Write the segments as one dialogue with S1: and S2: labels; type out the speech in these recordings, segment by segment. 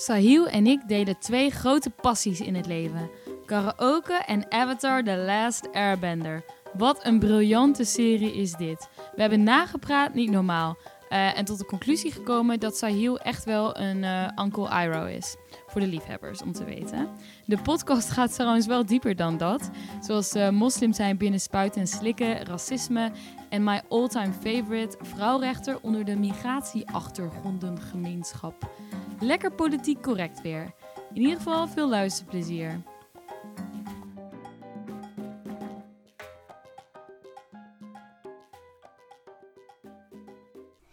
S1: Sahil en ik delen twee grote passies in het leven: karaoke en Avatar The Last Airbender. Wat een briljante serie is dit. We hebben nagepraat, niet normaal. Uh, en tot de conclusie gekomen dat Sahil echt wel een uh, Uncle Iroh is. Voor de liefhebbers, om te weten. De podcast gaat trouwens wel dieper dan dat. Zoals uh, moslims zijn binnen spuiten en slikken, racisme... en my all-time favorite, vrouwrechter onder de migratieachtergrondengemeenschap. Lekker politiek correct weer. In ieder geval veel luisterplezier.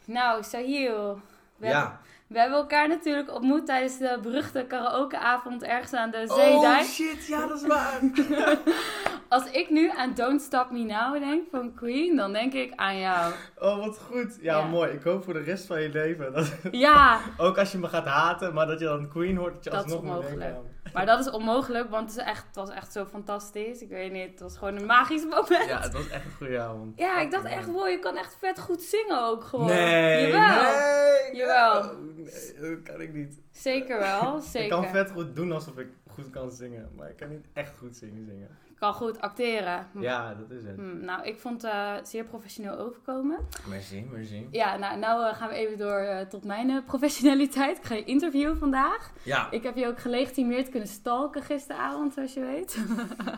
S1: Nou, Sahil. We,
S2: Ja.
S1: hebben, we hebben elkaar natuurlijk ontmoet tijdens de beruchte karaokeavond ergens aan de zeedijk.
S2: Oh shit, ja, dat is waar.
S1: Als ik nu aan Don't Stop Me Now denk van Queen, dan denk ik aan jou.
S2: Oh, wat goed. Ja,
S1: Ja.
S2: mooi. Ik hoop voor de rest van je leven. Dat,
S1: Ja,
S2: ook als je me gaat haten, maar dat je dan Queen hoort, dat je
S1: Dat is
S2: alsnog moet
S1: onmogelijk. maar dat is onmogelijk, want het, is echt, het was echt zo fantastisch. Ik weet niet, het was gewoon een magisch moment.
S2: Ja, het was echt een goede avond.
S1: Ja, ik dacht echt, wow, je kan echt vet goed zingen ook gewoon.
S2: Nee,
S1: Jawel.
S2: nee.
S1: Jawel.
S2: Oh, nee, dat kan ik niet.
S1: Zeker wel, zeker.
S2: Ik kan vet goed doen alsof ik goed kan zingen, maar ik kan niet echt goed zingen. zingen.
S1: Kan goed acteren.
S2: Ja, dat is het.
S1: Hm, nou, ik vond het eh, zeer professioneel overkomen.
S2: Merci, merci.
S1: Ja, nou, nou eh, gaan we even door eh, tot mijn professionaliteit. Ik ga je interviewen vandaag.
S2: Ja,
S1: Ik heb je ook gelegitimeerd kunnen stalken gisteravond, zoals je weet.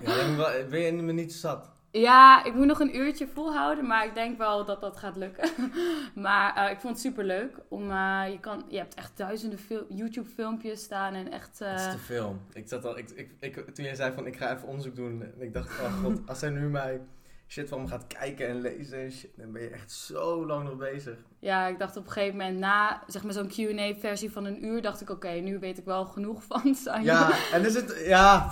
S2: ja ben je me niet zat?
S1: Ja, ik moet nog een uurtje volhouden, maar ik denk wel dat dat gaat lukken. maar eh, ik vond het super leuk. Om, eh, je, kan, je hebt echt duizenden fil- YouTube-filmpjes staan en echt. eh,
S2: Dat is te veel. Ik zat al, ik, ik, ik, toen jij zei van ik ga even onderzoek doen, en ik dacht, oh god, als hij nu mij shit van me gaat kijken en lezen en shit, dan ben je echt zo lang nog bezig.
S1: Ja, ik dacht op een gegeven moment na zeg maar, zo'n QA-versie van een uur, dacht ik: oké, nu weet ik wel genoeg van Sanjo.
S2: Ja, en er zit, ja,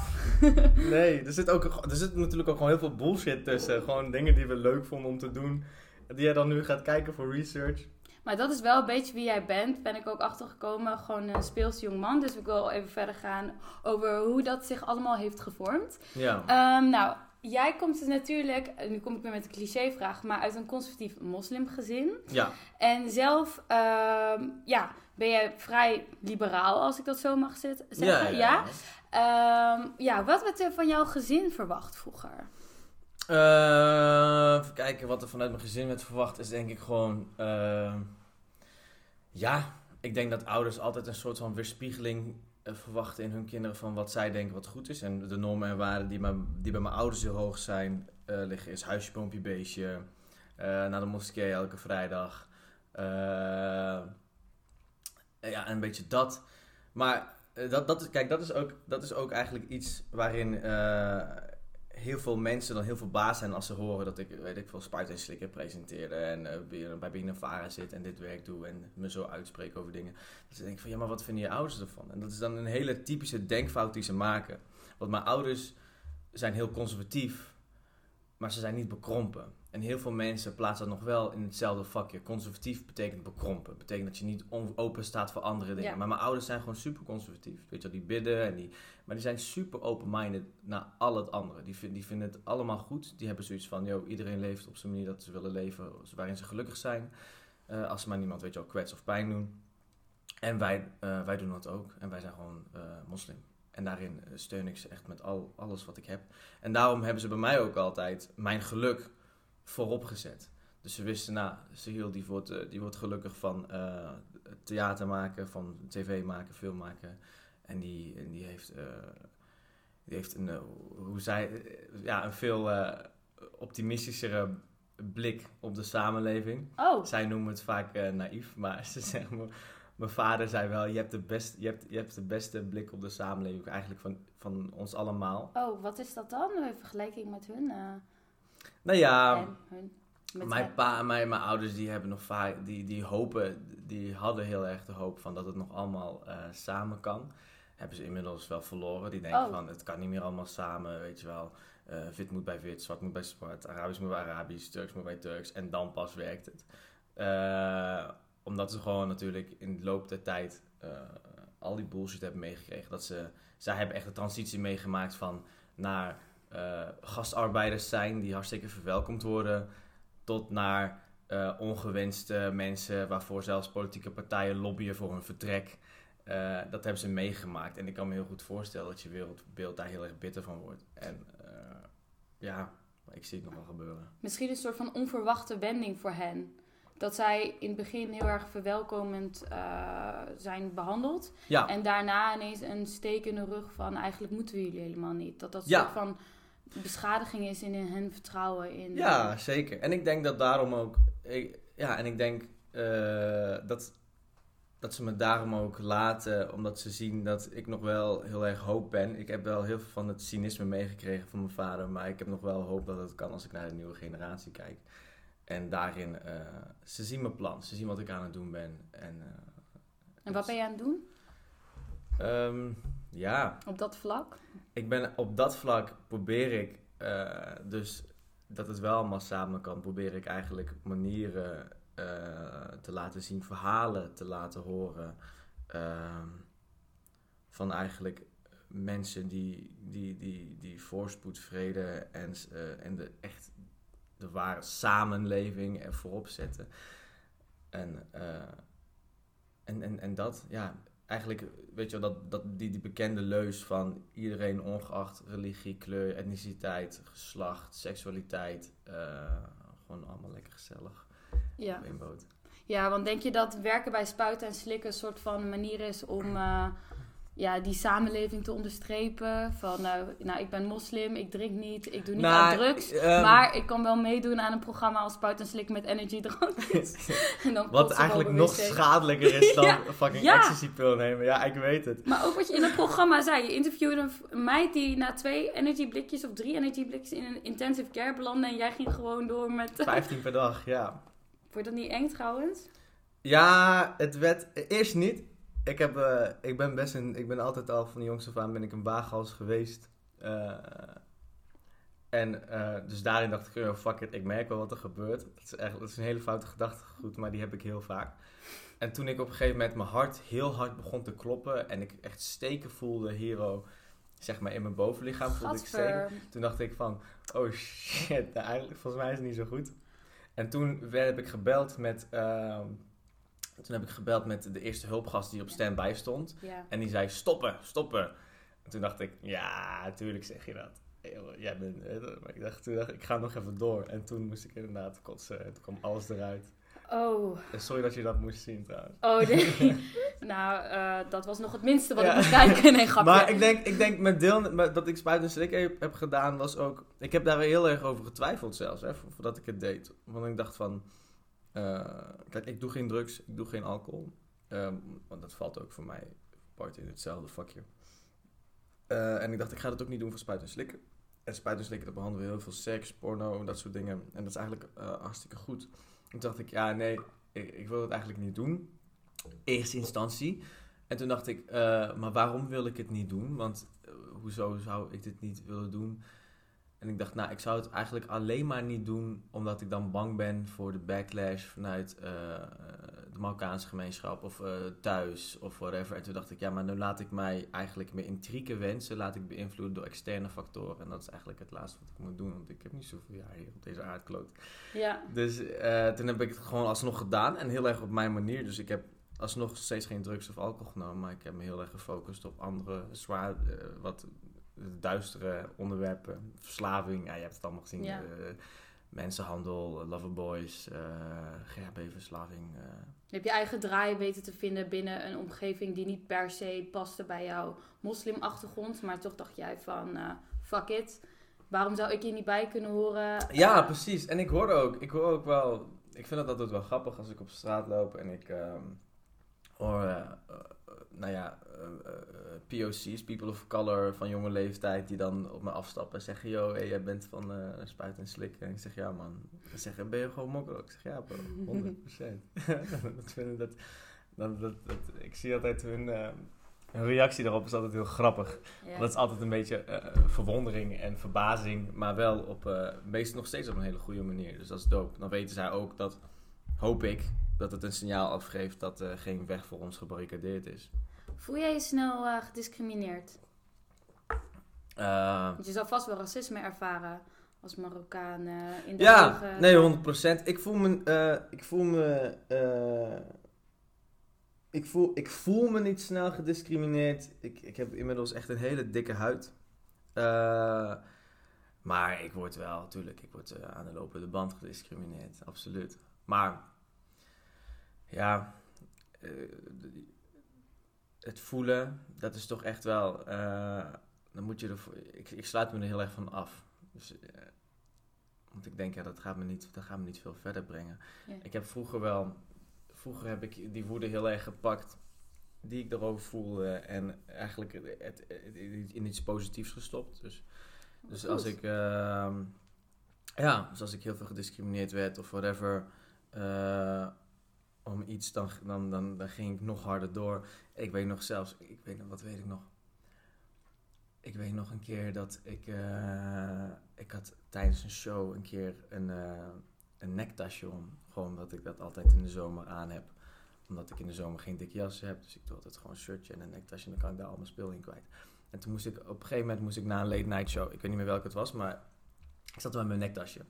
S2: nee, er zit, ook, er zit natuurlijk ook gewoon heel veel bullshit tussen. Gewoon dingen die we leuk vonden om te doen, die jij dan nu gaat kijken voor research.
S1: Maar dat is wel een beetje wie jij bent, ben ik ook achtergekomen. Gewoon een speels jongman. Dus ik wil even verder gaan over hoe dat zich allemaal heeft gevormd.
S2: Ja.
S1: Ehm, nou, jij komt dus natuurlijk, nu kom ik weer met een clichévraag, maar uit een conservatief moslimgezin.
S2: Ja.
S1: En zelf, ehm, ja, ben jij vrij liberaal, als ik dat zo mag zeggen.
S2: ja, ja.
S1: Ehm, ja, wat werd er van jouw gezin verwacht vroeger?
S2: Eh, even kijken wat er vanuit mijn gezin werd verwacht, is denk ik gewoon. ja, ik denk dat ouders altijd een soort van weerspiegeling verwachten in hun kinderen van wat zij denken wat goed is. En de normen en waarden die, die bij mijn ouders heel hoog zijn, eh, liggen is huisje, boompje, beestje. eh, naar de moskee elke vrijdag. eh, ja, en een beetje dat. Maar eh, dat, dat, kijk, dat is, ook, dat is ook eigenlijk iets waarin eh, heel veel mensen dan heel verbaasd zijn als ze horen dat ik, weet ik veel, spuit en slikken presenteerde en eh, bij- Binevara zit en dit werk doe en me zo uitspreek over dingen. Dat ze denken van, ja, maar wat vinden je ouders ervan? En dat is dan een hele typische denkfout die ze maken. Want mijn ouders zijn heel conservatief, maar ze zijn niet bekrompen. En heel veel mensen plaatsen dat nog wel in hetzelfde vakje. Conservatief betekent bekrompen. Betekent dat je niet open staat voor andere dingen.
S1: Ja.
S2: Maar mijn ouders zijn gewoon super conservatief. Weet je wel, die bidden en die... Maar die zijn super open-minded naar al het andere. Die, vind- die vinden het allemaal goed. Die hebben zoiets van, yo, iedereen leeft op zijn manier dat ze willen leven. Waarin ze gelukkig zijn. Eh, als ze maar niemand, weet je wel, kwets of pijn doen. En wij, eh, wij doen dat ook. En wij zijn gewoon eh, moslim. En daarin steun ik ze echt met al, alles wat ik heb. En daarom hebben ze bij mij ook altijd mijn geluk voorop gezet. Dus ze wisten, nou, Sahil die wordt, eh, die wordt gelukkig van eh, theater maken, van tv maken, film maken. En die, en die heeft, eh, die heeft een, hoe zij, eh, ja, een veel optimistischere blik op de samenleving.
S1: Oh,
S2: Zij noemen het vaak naïef, maar ze zeggen mijn vader zei wel, je hebt, de best, je, hebt, je hebt de beste blik op de samenleving eigenlijk van, van ons allemaal.
S1: oh, wat is dat dan in vergelijking met hun?
S2: Nou ja,
S1: en hun met
S2: mijn pa mijn, mijn ouders die hebben nog vaak, die, die hopen, die hadden heel erg de hoop van dat het nog allemaal eh, samen kan. Hebben ze inmiddels wel verloren. Die denken
S1: Oh.
S2: van het kan niet meer allemaal samen, weet je wel. Eh wit moet bij wit, zwart moet bij zwart, Arabisch moet bij Arabisch, Turks moet bij Turks. En dan pas werkt het. Eh, omdat ze gewoon natuurlijk in de loop der tijd al die bullshit hebben meegekregen. Dat ze, zij hebben echt de transitie meegemaakt van naar eh, gastarbeiders zijn die hartstikke verwelkomd worden, tot naar eh, ongewenste mensen waarvoor zelfs politieke partijen lobbyen voor hun vertrek. eh, dat hebben ze meegemaakt. En ik kan me heel goed voorstellen dat je wereldbeeld daar heel erg bitter van wordt. En ja, ik zie het nog wel gebeuren.
S1: Misschien een soort van onverwachte wending voor hen. Dat zij in het begin heel erg verwelkomend zijn behandeld.
S2: Ja,
S1: En daarna ineens een steek in de rug van eigenlijk moeten we jullie helemaal niet. Dat dat
S2: Ja.
S1: soort van beschadiging is in hun vertrouwen in.
S2: ja, zeker. En ik denk dat daarom ook... Ik, ja, en ik denk eh, dat, dat ze me daarom ook laten. Omdat ze zien dat ik nog wel heel erg hoop ben. Ik heb wel heel veel van het cynisme meegekregen van mijn vader. Maar ik heb nog wel hoop dat het kan als ik naar de nieuwe generatie kijk. En daarin, eh, ze zien mijn plan. Ze zien wat ik aan het doen ben. En, eh,
S1: En wat ben je aan het doen
S2: ehm, ja,
S1: op dat vlak?
S2: Ik ben op dat vlak probeer ik eh, dus dat het wel allemaal samen kan. Probeer ik eigenlijk manieren eh, te laten zien, verhalen te laten horen. ehm, van eigenlijk mensen die, die, die, die voorspoed, vrede en, eh, en de echt de ware samenleving er voorop zetten. En, en, en, en dat, ja, eigenlijk, weet je wel, dat, dat, die, die bekende leus van iedereen ongeacht religie, kleur, etniciteit, geslacht, seksualiteit, eh, gewoon allemaal lekker gezellig
S1: Ja.
S2: op één boot.
S1: ja, want denk je dat werken bij spuiten en slikken een soort van manier is om eh, ja, die samenleving te onderstrepen? Van, eh, nou, ik ben moslim, ik drink niet, ik doe niet
S2: Nou,
S1: aan drugs.
S2: ehm,
S1: maar ik kan wel meedoen aan een programma als spuiten en slikken met energy drankjes. en dan
S2: Wat eigenlijk nog schadelijker is dan
S1: Ja,
S2: fucking
S1: ja.
S2: ecstasy-pil nemen. Ja, ik weet het.
S1: Maar ook wat je in het programma zei. Je interviewde een meid die na twee energy blikjes of drie energy blikjes in een intensive care belandde. En jij ging gewoon door met...
S2: 15 per dag, ja.
S1: Je dat niet eng trouwens?
S2: Ja, het werd eerst niet. Ik, heb, eh, ik ben best een, ik ben altijd al van de jongste af aan ben ik een waaghals geweest. Eh, en eh, dus daarin dacht ik, oh, fuck it, ik merk wel wat er gebeurt. Dat is, echt, dat is een hele foute gedachtegoed, maar die heb ik heel vaak. En toen ik op een gegeven moment mijn hart heel hard begon te kloppen en ik echt steken voelde hier ook, zeg maar in mijn bovenlichaam voelde ik steken. Toen dacht ik van, oh shit, nou, eigenlijk volgens mij is het niet zo goed. En toen werd, heb ik gebeld met, ehm, toen heb ik gebeld met de eerste hulpgast die op standby stond.
S1: Ja.
S2: En die zei, stoppen, stoppen. En toen dacht ik, ja, natuurlijk zeg je dat. Hey, joh, jij bent, eh, maar ik dacht, toen dacht ik, ik ga nog even door. En toen moest ik inderdaad kotsen. En toen kwam alles eruit.
S1: Oh,
S2: sorry dat je dat moest zien trouwens.
S1: oh nee. nou, eh, dat was nog het minste wat
S2: Ja.
S1: ik moest kijken. Nee, grapje.
S2: Maar ik denk, ik denk met deel met dat ik spuit en slik heb, heb gedaan, was ook... Ik heb daar heel erg over getwijfeld zelfs, hè, vo- voordat ik het deed. Want ik dacht van... eh, kijk, ik doe geen drugs, ik doe geen alcohol. Ehm, want dat valt ook voor mij apart in hetzelfde vakje. Eh, en ik dacht, ik ga dat ook niet doen voor spuiten en slikken. En spuiten en slikken, dat behandelen we heel veel seks, porno, dat soort dingen. En dat is eigenlijk eh, hartstikke goed. Toen dacht ik, ja, nee, ik, ik wil het eigenlijk niet doen. Eerste instantie. En toen dacht ik, maar waarom wil ik het niet doen? Want hoezo zou ik dit niet willen doen? En ik dacht, nou, ik zou het eigenlijk alleen maar niet doen omdat ik dan bang ben voor de backlash vanuit eh, de Marokkaanse gemeenschap of eh, thuis of whatever. En toen dacht ik, ja, maar nu laat ik mij eigenlijk mijn intrieke wensen, laat ik beïnvloeden door externe factoren. En dat is eigenlijk het laatste wat ik moet doen, want ik heb niet zoveel jaar hier op deze aardkloot.
S1: Ja.
S2: Dus eh, toen heb ik het gewoon alsnog gedaan en heel erg op mijn manier. Dus ik heb alsnog steeds geen drugs of alcohol genomen, maar ik heb me heel erg gefocust op andere zwaar, wat duistere onderwerpen. Verslaving, ja, je hebt het allemaal gezien.
S1: Ja.
S2: eh, mensenhandel, loverboys, eh GHB-verslaving. eh.
S1: Je eigen draai weten te vinden binnen een omgeving die niet per se paste bij jouw moslimachtergrond. Maar toch dacht jij van, eh, fuck it. Waarom zou ik hier niet bij kunnen horen?
S2: Ja,
S1: Eh,
S2: precies. En ik hoor ook, ik hoor ook wel, ik vind dat altijd wel grappig als ik op straat loop en ik ehm, hoor, eh, eh, nou ja, eh, eh, POC's, people of color van jonge leeftijd, die dan op me afstappen en zeggen, yo, hey, jij bent van eh Spuit en Slik. En ik zeg, ja man. Ze zeggen, ben je gewoon mokkel? Ik zeg, ja bro, 100%. dat vinden dat, dat, dat, dat, ik zie altijd hun, hun reactie daarop is altijd heel grappig.
S1: ja.
S2: Dat is altijd een beetje verwondering en verbazing, maar wel op, eh meest nog steeds op een hele goede manier. Dus dat is dope. Dan weten zij ook dat, hoop ik, dat het een signaal afgeeft dat er geen weg voor ons gebarricadeerd is.
S1: Voel jij je snel eh, gediscrimineerd? Want je zal vast wel racisme ervaren als Marokkaan eh, in de
S2: ja, nee, 100%. Ik voel me, ik voel me, ik, voel, ik voel me niet snel gediscrimineerd. Ik, ik heb inmiddels echt een hele dikke huid. Uh, maar ik word wel, natuurlijk, ik word uh, aan de lopende band gediscrimineerd. Absoluut. Maar, ja, uh, het voelen, dat is toch echt wel, dan moet je ervoor, ik, ik sluit me er heel erg van af. Dus, want ik denk, ja, dat gaat me niet, dat gaat me niet veel verder brengen. Ja. Ik heb vroeger wel vroeger heb ik die woede heel erg gepakt die ik erover voelde en eigenlijk het, in iets positiefs gestopt. Dus, dus als ik, uh, ja, dus als ik heel veel gediscrimineerd werd of whatever, uh, om iets, dan, dan, dan, dan ging ik nog harder door. Ik weet nog zelfs, ik weet nog, wat weet ik nog? Ik weet nog een keer dat ik, uh, ik had tijdens een show een keer een, uh, een nektasje om. Gewoon omdat ik dat altijd in de zomer aan heb. Omdat ik in de zomer geen dikke jas heb. Dus ik doe altijd gewoon een shirtje en een nektasje. En dan kan ik daar al mijn speel in kwijt. En toen moest ik, op een gegeven moment moest ik na een late night show. Ik weet niet meer welke het was, maar ik zat met mijn nektasje.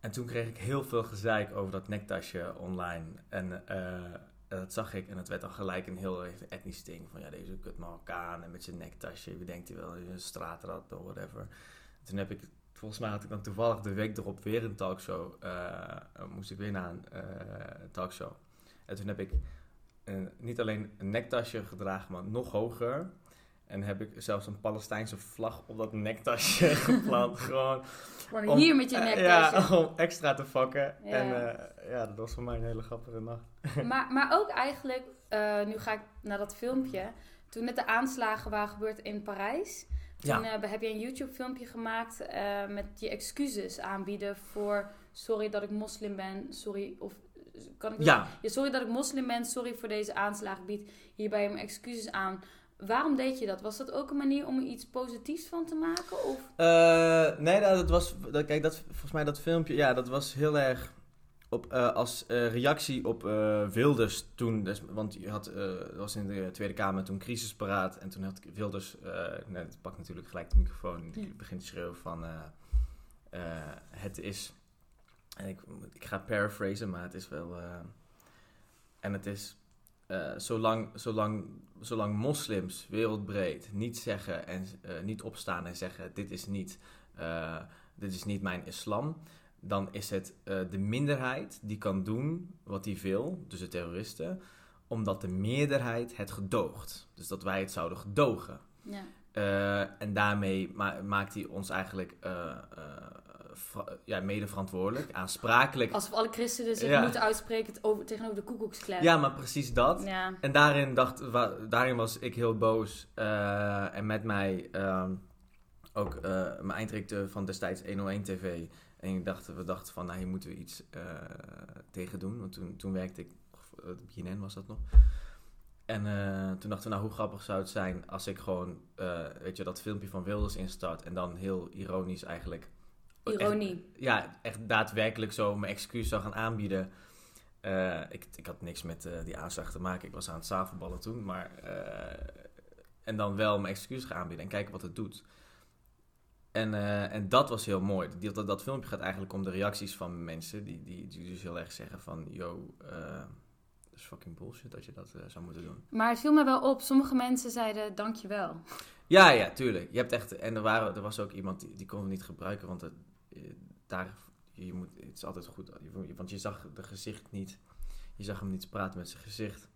S2: En toen kreeg ik heel veel gezeik over dat nektasje online. En uh, dat zag ik en het werd dan gelijk een heel etnisch ding. Van ja, deze kut Marokkaan met zijn nektasje. Wie denkt hij wel? Een straatrat of whatever. En toen heb ik volgens mij had ik dan toevallig de week erop weer een talkshow. Uh, moest ik weer naar een talkshow. En toen heb ik niet alleen een nektasje gedragen, maar nog hoger. En heb ik zelfs een Palestijnse vlag op dat nektasje geplant. Gewoon.
S1: Gewoon hier met je nektasje.
S2: Ja, om extra te fokken. Ja. En uh, ja, dat was voor mij een hele grappige nacht.
S1: maar, maar ook eigenlijk, uh, nu ga ik naar dat filmpje. Toen net de aanslagen waren gebeurd in Parijs. Toen ja. uh, heb je een YouTube-filmpje gemaakt met je excuses aanbieden voor sorry dat ik moslim ben, sorry of kan ik
S2: ja.
S1: ja. sorry dat ik moslim ben, sorry voor deze aanslag, bied hierbij mijn excuses aan. Waarom deed je dat? Was dat ook een manier om er iets positiefs van te maken? Of?
S2: Uh, nee, dat was. Dat, kijk, dat, volgens mij dat filmpje, ja, dat was heel erg op, uh, als uh, reactie op Wilders toen, dus, want je had, was in de Tweede Kamer toen crisisparaat en toen had Wilders, nee, het pakt natuurlijk gelijk de microfoon ja. begint te schreeuwen van het is, en ik, ik ga paraphrasen, maar het is wel, en het is, zolang, zolang, zolang moslims wereldbreed niet zeggen en niet opstaan en zeggen dit is niet, dit is niet mijn islam, dan is het de minderheid die kan doen wat hij wil, dus de terroristen, omdat de meerderheid het gedoogt. Dus dat wij het zouden gedogen.
S1: Ja.
S2: En daarmee ma maakt hij ons eigenlijk ja, mede verantwoordelijk, aansprakelijk.
S1: Alsof alle christenen zich ja. moeten uitspreken over, tegenover de koekoeksklan.
S2: Ja, maar precies dat.
S1: Ja.
S2: En daarin, dacht, daarin was ik heel boos. en met mij um, ook mijn eindredacteur van destijds 101 TV... En ik dacht, we dachten van, nou hier moeten we iets uh, tegen doen. Want toen, toen werkte ik, BNN was dat nog. En uh, toen dachten we, nou hoe grappig zou het zijn als ik gewoon, uh, weet je, dat filmpje van Wilders instart. En dan heel ironisch eigenlijk.
S1: Ironie.
S2: Echt, ja, echt daadwerkelijk zo mijn excuus zou gaan aanbieden. ik, ik had niks met die aanslag te maken. Ik was aan het zavelballen toen. Maar, en dan wel mijn excuus gaan aanbieden en kijken wat het doet. En, en dat was heel mooi. Dat, dat, dat, filmpje gaat eigenlijk om de reacties van mensen die, die, die dus heel erg zeggen van... Yo, dat is fucking bullshit dat je dat zou moeten doen.
S1: Maar het viel me wel op. Sommige mensen zeiden dankjewel.
S2: Ja, ja, tuurlijk. Je hebt echt... En er, waren, er was ook iemand die, die kon het niet gebruiken, want het, daar... Je moet, het is altijd goed, want je zag de gezicht niet. Je zag hem niet praten met zijn gezicht.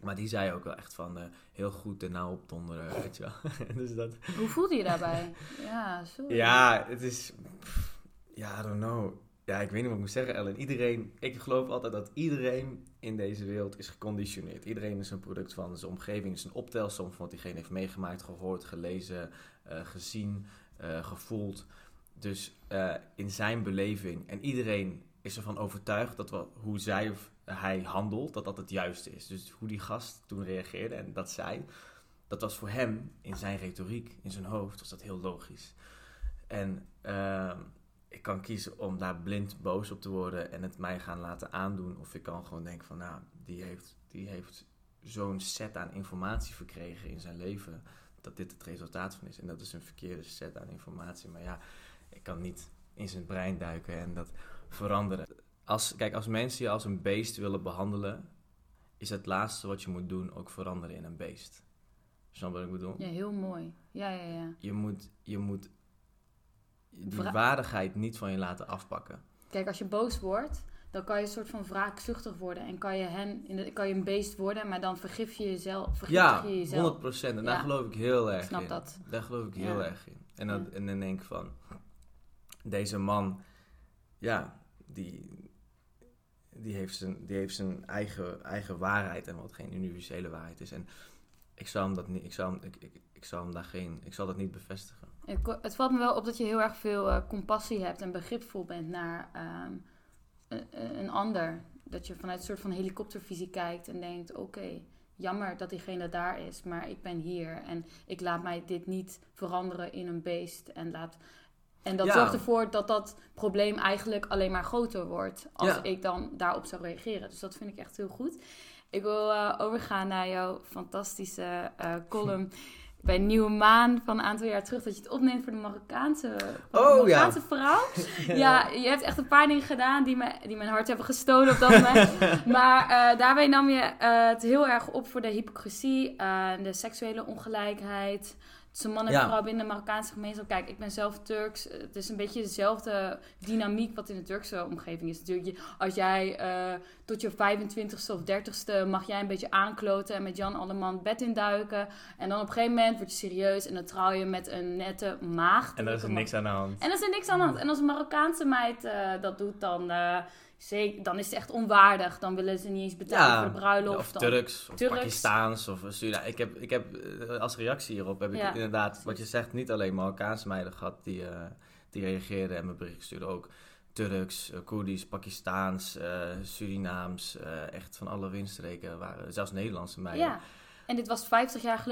S2: Maar die zei ook wel echt van uh, heel goed de nou op donderen, weet je wel. dus dat...
S1: Hoe voelde je daarbij? ja, sorry.
S2: Ja, het is... Ja, I don't know. Ja, ik weet niet wat ik moet zeggen, Ellen. Iedereen... Ik geloof altijd dat iedereen in deze wereld is geconditioneerd. Iedereen is een product van zijn omgeving. is een optelsom van wat diegene heeft meegemaakt, gehoord, gelezen, uh, gezien, uh, gevoeld. Dus in zijn beleving... En iedereen is ervan overtuigd dat wat, hoe zij of hij handelt, dat dat het juiste is. Dus hoe die gast toen reageerde en dat zei, dat was voor hem in zijn retoriek, in zijn hoofd, was dat heel logisch. En uh, ik kan kiezen om daar blind boos op te worden en het mij gaan laten aandoen. Of ik kan gewoon denken van, nou, die heeft, die heeft zo'n set aan informatie verkregen in zijn leven, dat dit het resultaat van is. En dat is een verkeerde set aan informatie. Maar ja, kan niet in zijn brein duiken en dat veranderen. Als, kijk, als mensen je als een beest willen behandelen is het laatste wat je moet doen ook veranderen in een beest. Snap wat ik bedoel?
S1: Ja, heel mooi. Ja, ja, ja.
S2: Je moet, je moet die
S1: Vra-
S2: waardigheid niet van je laten afpakken.
S1: Kijk, als je boos wordt, dan kan je een soort van wraakzuchtig worden. En kan je, hen, in de, kan je een beest worden, maar dan vergif je jezelf.
S2: Ja,
S1: je
S2: 100
S1: jezelf.
S2: procent. En
S1: Ja.
S2: daar geloof ik heel erg
S1: Ik snap
S2: in.
S1: dat.
S2: Daar geloof ik
S1: Ja.
S2: heel erg in. En
S1: Ja.
S2: en dan denk ik van, deze man, ja, die, die heeft zijn, die heeft zijn eigen, eigen waarheid en wat geen universele waarheid is. En ik zou hem dat niet, ik zou hem, ik, ik, ik zou hem daar geen, ik zal dat niet bevestigen.
S1: Het valt me wel op dat je heel erg veel eh, compassie hebt en begripvol bent naar ehm, een, een ander. Dat je vanuit een soort van helikoptervisie kijkt en denkt: oké, jammer dat diegene daar is, maar ik ben hier en ik laat mij dit niet veranderen in een beest. En, laat, en dat
S2: Ja.
S1: zorgt ervoor dat dat probleem eigenlijk alleen maar groter wordt als
S2: Ja.
S1: ik dan daarop zou reageren. Dus dat vind ik echt heel goed. Ik wil eh, overgaan naar jouw fantastische eh, column bij Nieuwe Maan van een aantal jaar terug. Dat je het opneemt voor de Marokkaanse, de
S2: Oh, ja.
S1: Marokkaanse vrouw. Ja, je hebt echt een paar dingen gedaan die, me, die mijn hart hebben gestolen op dat moment. maar eh, daarbij nam je het heel erg op voor de hypocrisie, de seksuele ongelijkheid. Tussen man en
S2: Ja.
S1: vrouw binnen de Marokkaanse gemeenschap. Kijk, ik ben zelf Turks. Het is een beetje dezelfde dynamiek wat in de Turkse omgeving is. Natuurlijk, als jij eh, tot je 25ste of 30ste mag jij een beetje aankloten en met Jan Alleman bed induiken. En dan op een gegeven moment word je serieus en dan trouw je met een nette maagd.
S2: En daar is er niks aan de hand.
S1: En er is er niks aan de hand. En als een Marokkaanse meid eh, dat doet, dan, eh, zeker, dan is het echt onwaardig. Dan willen ze niet eens betalen
S2: Ja,
S1: voor de bruiloft.
S2: Of
S1: dan-
S2: Turks, of
S1: Turks.
S2: Pakistaans, of Surinaam. Ik heb, ik heb eh, als reactie hierop heb ik
S1: Ja,
S2: inderdaad, wat je zegt, niet alleen Marokkaanse meiden gehad die, eh, die reageerden en me bericht stuurden. Ook Turks, eh, Koerdisch, Pakistaans, Surinaams, echt van alle windstreken waren, zelfs Nederlandse meiden.
S1: Ja. En dit was 50 jaar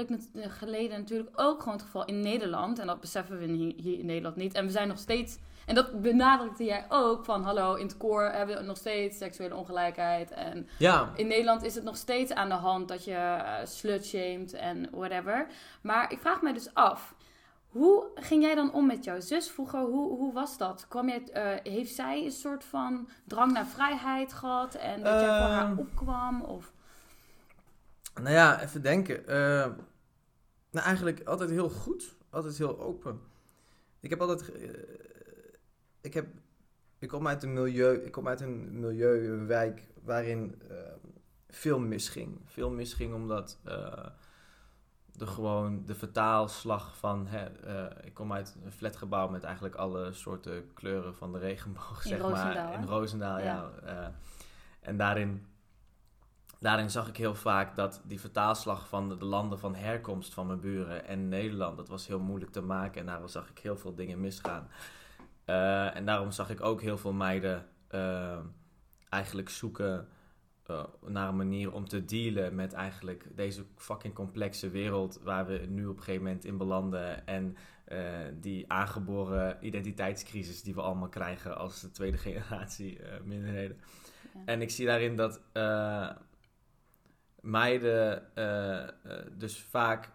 S1: geleden natuurlijk ook gewoon het geval in Nederland. En dat beseffen we hier in Nederland niet. En we zijn nog steeds... En dat benadrukte jij ook van... Hallo, in het koor hebben we nog steeds seksuele ongelijkheid. En
S2: Ja,
S1: in Nederland is het nog steeds aan de hand dat je uh, slut-shamed en whatever. Maar ik vraag mij dus af... Hoe ging jij dan om met jouw zus vroeger? Hoe, hoe was dat? Kwam jij, eh, heeft zij een soort van drang naar vrijheid gehad? En dat jij voor haar
S2: Ehm.
S1: opkwam? Of...
S2: nou ja, even denken. Eh, nou, eigenlijk altijd heel goed. Altijd heel open. Ik heb altijd... eh, ik heb... Ik kom uit een milieu, ik kom uit een milieu, een wijk waarin eh, veel misging. Veel misging omdat eh de gewoon de vertaalslag van, hè, eh, ik kom uit een flatgebouw met eigenlijk alle soorten kleuren van de regenboog,
S1: In
S2: zeg
S1: Roosendaal,
S2: maar. In Roosendaal, ja.
S1: Ja.
S2: eh, en daarin, daarin zag ik heel vaak dat die vertaalslag van de, de landen van herkomst van mijn buren en Nederland, dat was heel moeilijk te maken en daarom zag ik heel veel dingen misgaan. Eh, en daarom zag ik ook heel veel meiden eh, eigenlijk zoeken eh, naar een manier om te dealen met eigenlijk deze fucking complexe wereld waar we nu op een gegeven moment in belanden. En eh, die aangeboren identiteitscrisis die we allemaal krijgen als de tweede generatie minderheden.
S1: Ja.
S2: En ik zie daarin dat meiden dus vaak,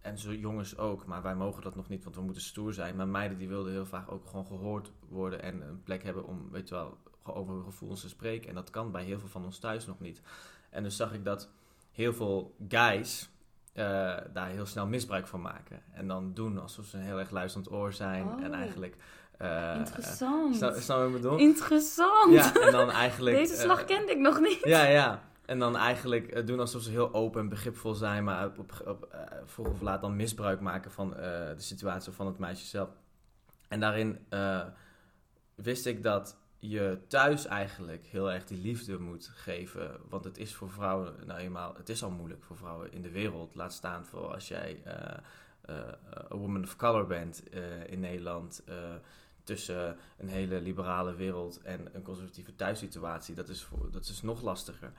S2: en zo jongens ook, maar wij mogen dat nog niet, want we moeten stoer zijn. Maar meiden die wilden heel vaak ook gewoon gehoord worden en een plek hebben om, weet je wel, over hun gevoelens te spreken. En dat kan bij heel veel van ons thuis nog niet. En dus zag ik dat heel veel guys eh, daar heel snel misbruik van maken. En dan doen alsof ze een heel erg luisterend oor zijn.
S1: Oh.
S2: En eigenlijk... eh,
S1: Interessant.
S2: Snap, snap je wat ik bedoel?
S1: Interessant.
S2: Ja, en dan eigenlijk...
S1: Deze slag
S2: eh,
S1: kende ik nog niet.
S2: Ja, ja. En dan eigenlijk eh, doen alsof ze heel open en begripvol zijn, maar op, op, eh, vroeg of laat dan misbruik maken van eh, de situatie van het meisje zelf. En daarin wist ik dat je thuis eigenlijk heel erg die liefde moet geven. Want het is voor vrouwen nou eenmaal, het is al moeilijk voor vrouwen in de wereld. Laat staan voor als jij een woman of color bent in Nederland. tussen een hele liberale wereld en een conservatieve thuissituatie. Dat is, voor, dat is nog lastiger.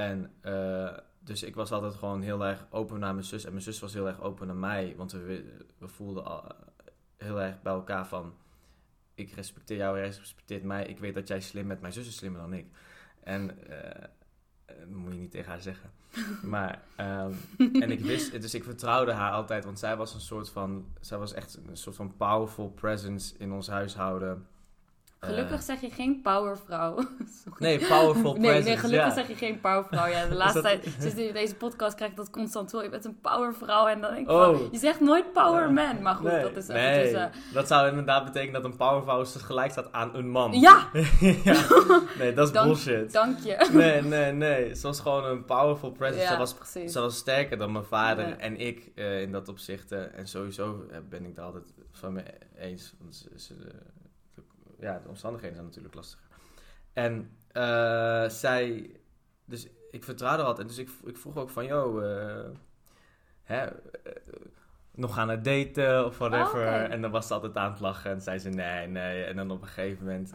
S2: En eh, dus ik was altijd gewoon heel erg open naar mijn zus. En mijn zus was heel erg open naar mij. Want we, we voelden al eh, heel erg bij elkaar van... Ik respecteer jou, jij respecteert mij. Ik weet dat jij slim bent. Mijn zus is slimmer dan ik. En eh, dat moet je niet tegen haar zeggen. Maar, ehm, en ik wist, dus ik vertrouwde haar altijd, want zij was een soort van, zij was echt een soort van powerful presence in ons huishouden.
S1: Gelukkig
S2: Eh,
S1: zeg je geen powervrouw.
S2: nee, powerful
S1: Nee,
S2: presence.
S1: nee, gelukkig
S2: ja.
S1: zeg je geen powervrouw. Ja, de laatste
S2: dat-
S1: tijd, sinds in deze podcast krijg ik dat constant wel. Je bent een powervrouw en dan denk ik
S2: Oh.
S1: van, je zegt nooit power
S2: Ja.
S1: man. Maar goed,
S2: nee,
S1: dat is
S2: nee,
S1: eventjes... eh,
S2: dat zou inderdaad betekenen dat een powervrouw gelijk staat aan een man.
S1: ja,
S2: Ja. Nee, dat is
S1: Dank-
S2: bullshit.
S1: dank je.
S2: Nee, nee, nee. Ze was gewoon een powerful presence. Ze, was,
S1: precies.
S2: ze was sterker dan mijn vader en ik eh, in dat opzicht. en sowieso ben ik daar altijd van me eens. Want ze, ze- de, ja, de omstandigheden zijn natuurlijk lastiger. En eh, zij... Dus ik vertrouwde haar altijd. Dus ik, ik vroeg ook van, joh... eh, hè, eh, nog aan het daten of whatever.
S1: Oh.
S2: En dan was ze altijd aan het lachen. En zei ze nee, nee. En dan op een gegeven moment...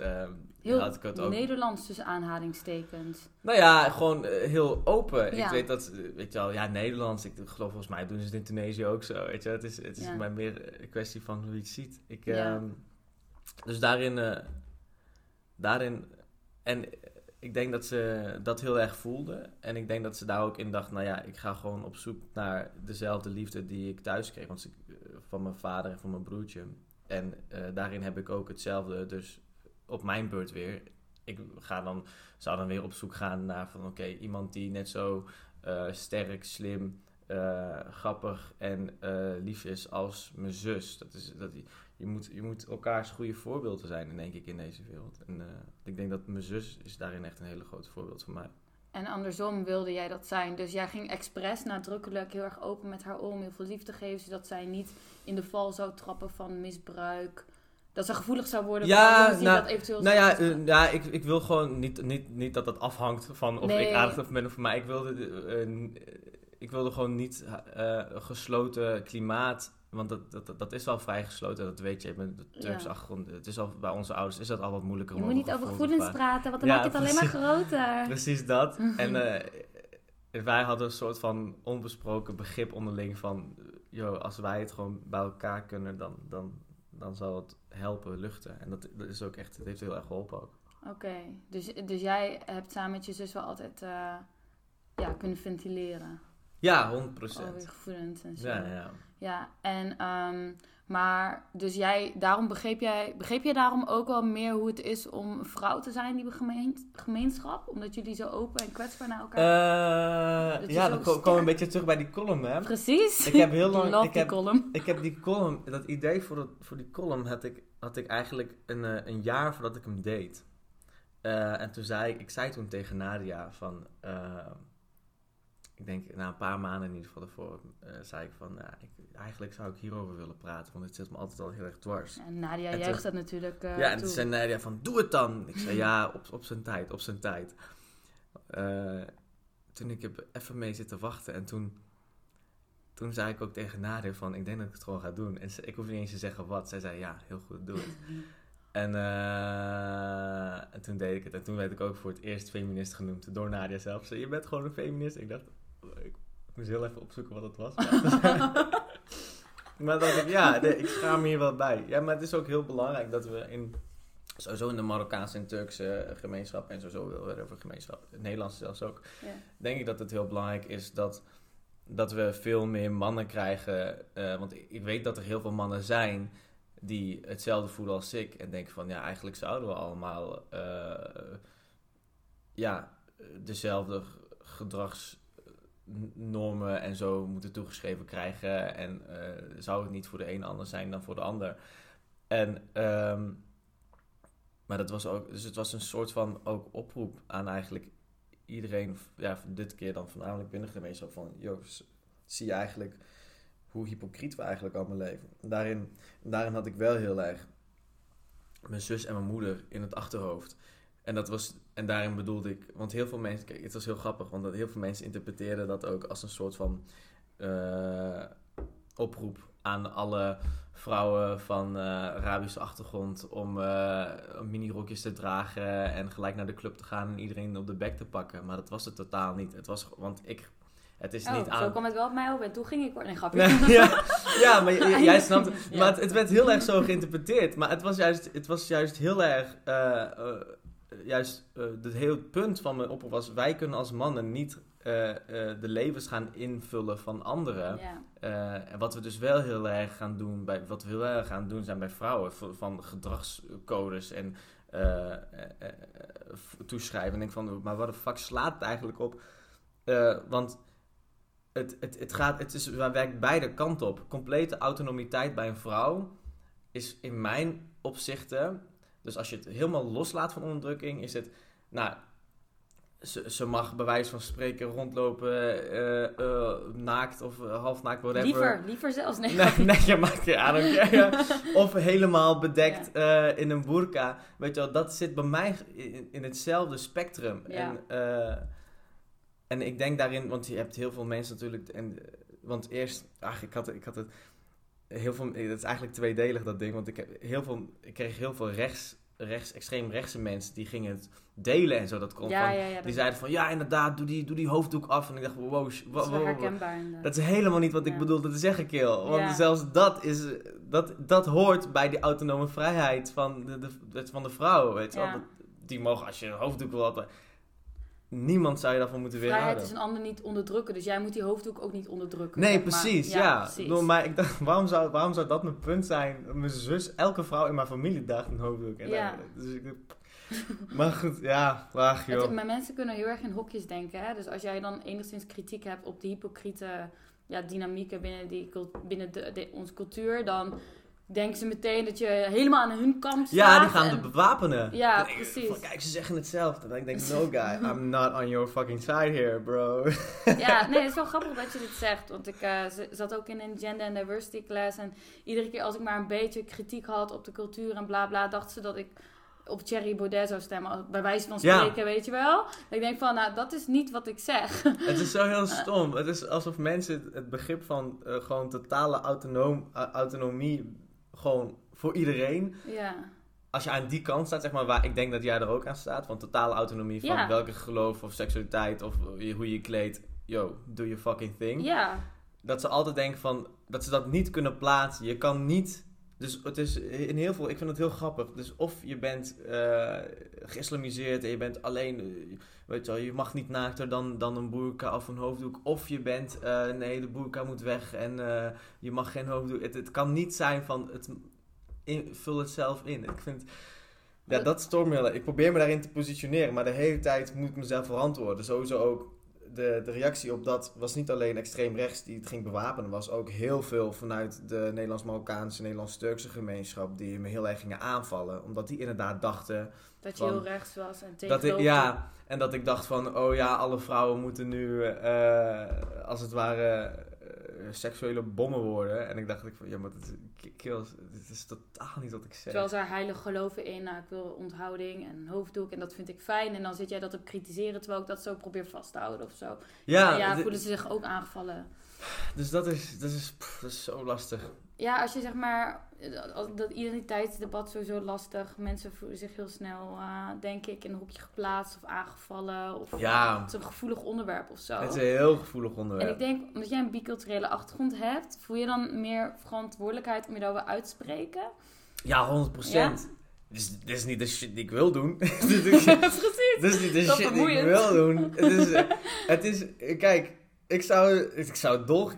S1: Heel
S2: had ik het ook
S1: Nederlands tussen aanhalingstekens.
S2: nou ja, gewoon heel open.
S1: Ja.
S2: Ik weet dat, weet je wel, ja, Nederlands. Ik geloof volgens mij doen ze het in Tunesië ook zo. Weet je, het is, het is
S1: Ja.
S2: maar meer een kwestie van hoe je het ziet. Ik,
S1: Ja.
S2: ehm, dus daarin, eh, daarin, en ik denk dat ze dat heel erg voelde. En ik denk dat ze daar ook in dacht, nou ja, ik ga gewoon op zoek naar dezelfde liefde die ik thuis kreeg. Want eh, van mijn vader en van mijn broertje. En eh, daarin heb ik ook hetzelfde. Dus op mijn beurt weer. Ik ga dan, zou dan weer op zoek gaan naar van oké, iemand die net zo sterk, slim, grappig en lief is als mijn zus. Dat is, dat, je, moet, je moet elkaars goede voorbeelden zijn, denk ik, in deze wereld. En eh, ik denk dat mijn zus is daarin echt een hele grote voorbeeld voor mij.
S1: En andersom wilde jij dat zijn. Dus jij ging expres nadrukkelijk heel erg open met haar om. Heel veel liefde geven. Zodat zij niet in de val zou trappen van misbruik. Dat ze gevoelig zou worden
S2: Ja,
S1: voor
S2: nou-
S1: dat eventueel
S2: Nou ja, eh, ja ik, ik wil gewoon niet, niet, niet dat dat afhangt van of
S1: Nee.
S2: ik aardig of ben of maar ik wilde, eh, ik wilde gewoon niet een gesloten klimaat, want dat, dat, dat is wel vrij gesloten, dat weet je, met de Turkse
S1: Ja.
S2: achtergrond. Het is al, bij onze ouders is dat al wat moeilijker
S1: Je
S2: om
S1: moet niet over gevoelens
S2: te
S1: praten, want dan
S2: Ja,
S1: maak je het alleen maar groter.
S2: Precies dat. En eh, wij hadden een soort van onbesproken begrip onderling van, eh, joh, als wij het gewoon bij elkaar kunnen, dan, dan, dan zal het helpen luchten. En dat, dat is ook echt, het heeft heel erg geholpen ook.
S1: Oké, dus, dus jij hebt samen met je zus wel altijd eh, ja, kunnen ventileren
S2: Ja, 100%.
S1: over je gevoelens en zo.
S2: Ja, ja.
S1: Ja, en, ehm, maar dus jij, daarom begreep jij, begreep jij daarom ook wel meer hoe het is om een vrouw te zijn in die gemeen, gemeenschap? Omdat jullie zo open en kwetsbaar naar elkaar... Dat is
S2: ja, dan ko- komen we een beetje terug bij die column, hè?
S1: Precies.
S2: Ik heb heel lang- ik
S1: die
S2: heb-
S1: column.
S2: Ik heb die column, dat idee voor, dat, voor die column had ik, had ik eigenlijk een, eh, een jaar voordat ik hem deed. Eh, en toen zei ik, ik zei toen tegen Nadia van, eh, ik denk na een paar maanden in ieder geval ervoor, eh, zei ik van, ik, eigenlijk zou ik hierover willen praten, want het zit me altijd al heel erg dwars.
S1: En Nadia
S2: En
S1: juicht dat natuurlijk eh
S2: ja, en
S1: toe.
S2: toen zei Nadia van, doe het dan. Ik zei, ja, op, op zijn tijd, op zijn tijd. Eh, toen ik heb even mee zitten wachten en toen, toen zei ik ook tegen Nadia van, ik denk dat ik het gewoon ga doen. En ze, ik hoef niet eens te zeggen wat. Zij zei, ja, heel goed, doe het. En, en toen deed ik het. En toen werd ik ook voor het eerst feminist genoemd door Nadia zelf. Ze zei, je bent gewoon een feminist. Ik dacht, ik moest heel even opzoeken wat het was. maar dan dacht ik, ja, nee, ik schaam me hier wel bij. Ja, maar het is ook heel belangrijk dat we in, sowieso in de Marokkaanse en Turkse gemeenschap en sowieso wel weer over gemeenschap, het Nederlands zelfs ook,
S1: Ja.
S2: denk ik dat het heel belangrijk is dat, dat we veel meer mannen krijgen. eh, want ik, weet dat er heel veel mannen zijn die hetzelfde voelen als ik en denken van, ja, eigenlijk zouden we allemaal eh, ja, dezelfde gedragsnormen en zo moeten toegeschreven krijgen. En eh, zou het niet voor de een anders zijn dan voor de ander. En, ehm, maar dat was ook, dus het was een soort van ook oproep aan eigenlijk iedereen, ja, dit keer dan voornamelijk binnen de gemeenschap, van, joh, zie je eigenlijk hoe hypocriet we eigenlijk allemaal leven. Daarin, daarin had ik wel heel erg mijn zus en mijn moeder in het achterhoofd. En, dat was, en daarin bedoelde ik, want heel veel mensen, kijk, het was heel grappig, want dat heel veel mensen interpreteerden dat ook als een soort van eh, oproep aan alle vrouwen van eh, Arabische achtergrond om eh minirokjes te dragen en gelijk naar de club te gaan en iedereen op de bek te pakken. Maar dat was het totaal niet. Het was, want ik, het is
S1: Oh,
S2: niet
S1: zo
S2: aan...
S1: kwam het wel op mij op en toen ging ik... Nee, grapje.
S2: Nee, ja, ja, maar jij snapt. Maar het, het werd heel erg zo geïnterpreteerd. Maar het was juist, het was juist heel erg... juist eh, het hele punt van mijn oproep was... Wij kunnen als mannen niet eh, eh, de levens gaan invullen van anderen. En wat we dus wel heel erg gaan doen... Bij, wat we heel erg gaan doen zijn bij vrouwen... Van gedragscodes en toeschrijven. En denk van, maar wat de fuck slaat het eigenlijk op? Want het, het, het, gaat, het, is, het werkt beide kanten op. Complete autonomiteit bij een vrouw is in mijn opzichten... Dus als je het helemaal loslaat van onderdrukking, is het... Nou, ze, ze mag bij wijze van spreken rondlopen, eh, eh, naakt of eh, half naakt, whatever.
S1: Liever, liever zelfs. Nee.
S2: Nee, nee, je maakt je aan. Of helemaal bedekt in een burka. Weet je wel, dat zit bij mij in, in hetzelfde spectrum.
S1: Ja.
S2: En, en ik denk daarin, want je hebt heel veel mensen natuurlijk. En, want eerst, ach, ik had, ik had het heel veel. Het is eigenlijk tweedelig dat ding. Want ik, heb heel veel, ik kreeg heel veel rechts, rechts, extreem rechtse mensen die gingen het delen en zo. Dat kon
S1: ja,
S2: van,
S1: ja, ja.
S2: die
S1: Dat,
S2: zeiden van ja, inderdaad, doe die, doe die hoofddoek af. En ik dacht, wow,
S1: dat
S2: wow,
S1: is herkenbaar.
S2: Dat is helemaal niet wat ik
S1: Ja.
S2: bedoelde te zeggen, Kill. Want zelfs dat is... Dat, dat hoort bij die autonome vrijheid van de, van de vrouw, weet je wel. Dat- Die mogen, als je een hoofddoek wil hebben... Niemand zou je daarvan moeten
S1: Vrijheid
S2: weerhouden.
S1: is een ander niet onderdrukken, dus jij moet die hoofddoek ook niet onderdrukken.
S2: Nee,
S1: zeg maar.
S2: precies, ja.
S1: precies.
S2: Bedoel, maar ik dacht, waarom zou, waarom zou dat mijn punt zijn? Mijn zus, elke vrouw in mijn familie draagt een hoofddoek. En
S1: Ja.
S2: dan- dus ik, maar goed, ja,
S1: Het-
S2: joh.
S1: maar mensen kunnen heel erg in hokjes denken. Hè? Dus als jij dan enigszins kritiek hebt op de hypocriete ja, dynamieken binnen, die, binnen de, de- onze cultuur, dan denken ze meteen dat je helemaal aan hun kant staat.
S2: Ja, die gaan
S1: en-
S2: de bewapenen.
S1: Ja,
S2: Dan denk ik
S1: precies.
S2: van, kijk, ze zeggen hetzelfde. Dan denk ik, no guy, I'm not on your fucking side here, bro.
S1: Ja, nee, het is wel grappig dat je dit zegt. Want ik eh, zat ook in een gender and diversity class. En iedere keer als ik maar een beetje kritiek had op de cultuur en bla bla, dachten ze dat ik op Thierry Baudet zou stemmen. Bij wijze van
S2: Ja.
S1: spreken, weet je wel. Dat ik denk van, nou, dat is niet wat ik zeg.
S2: Het is zo heel stom. Het is alsof mensen het- begrip van eh, gewoon totale autonoom, autonomie gewoon voor iedereen.
S1: ja.
S2: Als je aan die kant staat, zeg maar, waar ik denk dat jij er ook aan staat, van totale autonomie van
S1: Ja.
S2: welke geloof of seksualiteit of hoe je je kleedt, yo, do your fucking thing.
S1: Ja,
S2: Dat ze altijd denken van, dat ze dat niet kunnen plaatsen. Je kan niet, dus het is in heel veel, ik vind het heel grappig. Dus of je bent eh geïslamiseerd en je bent alleen, weet je wel, je mag niet naakter dan, dan een burka of een hoofddoek. Of je bent, eh, nee, de burka moet weg en eh, je mag geen hoofddoek. Het, het kan niet zijn van, het, in, vul het zelf in. Ik vind, ja, dat stoort me. Ik probeer me daarin te positioneren, maar de hele tijd moet ik mezelf verantwoorden. Sowieso ook de, de reactie op dat was niet alleen extreem rechts die het ging bewapenen, was ook heel veel vanuit de Nederlands-Marokkaanse, Nederlands-Turkse gemeenschap die me heel erg gingen aanvallen. Omdat die inderdaad dachten
S1: dat je
S2: Van-
S1: heel rechts was en tegen
S2: dat ik,
S1: dood.
S2: ja, en dat ik dacht van, oh ja, alle vrouwen moeten nu eh, als het ware eh, seksuele bommen worden. En ik dacht ik van, ja, maar is, kills, dit is totaal niet wat ik zeg.
S1: Terwijl ze heilig geloven in, nou, ik wil onthouding en hoofddoek en dat vind ik fijn. En dan zit jij dat te kritiseren terwijl ik dat zo probeer vast te houden of zo.
S2: Ja,
S1: Ja, ja
S2: dit-
S1: voelen ze zich ook aangevallen.
S2: dus dat is, dat, is, pff, dat is zo lastig.
S1: Ja, als je zeg maar, dat- dat identiteitsdebat sowieso lastig. Mensen voelen zich heel snel, eh, denk ik, in een hokje geplaatst of aangevallen. Of
S2: Ja.
S1: het is een gevoelig onderwerp of zo.
S2: Het is een heel gevoelig
S1: En
S2: onderwerp.
S1: ik denk, omdat jij een biculturele achtergrond hebt, voel je dan meer verantwoordelijkheid om je daarover uit te spreken?
S2: Ja, 100%.
S1: Ja?
S2: Dit, is, dit is niet de shit die ik wil doen. dit, is, dit is niet de
S1: Dat
S2: shit die ik wil doen. Het is, eh, het is, kijk, ik zou, ik zou dol...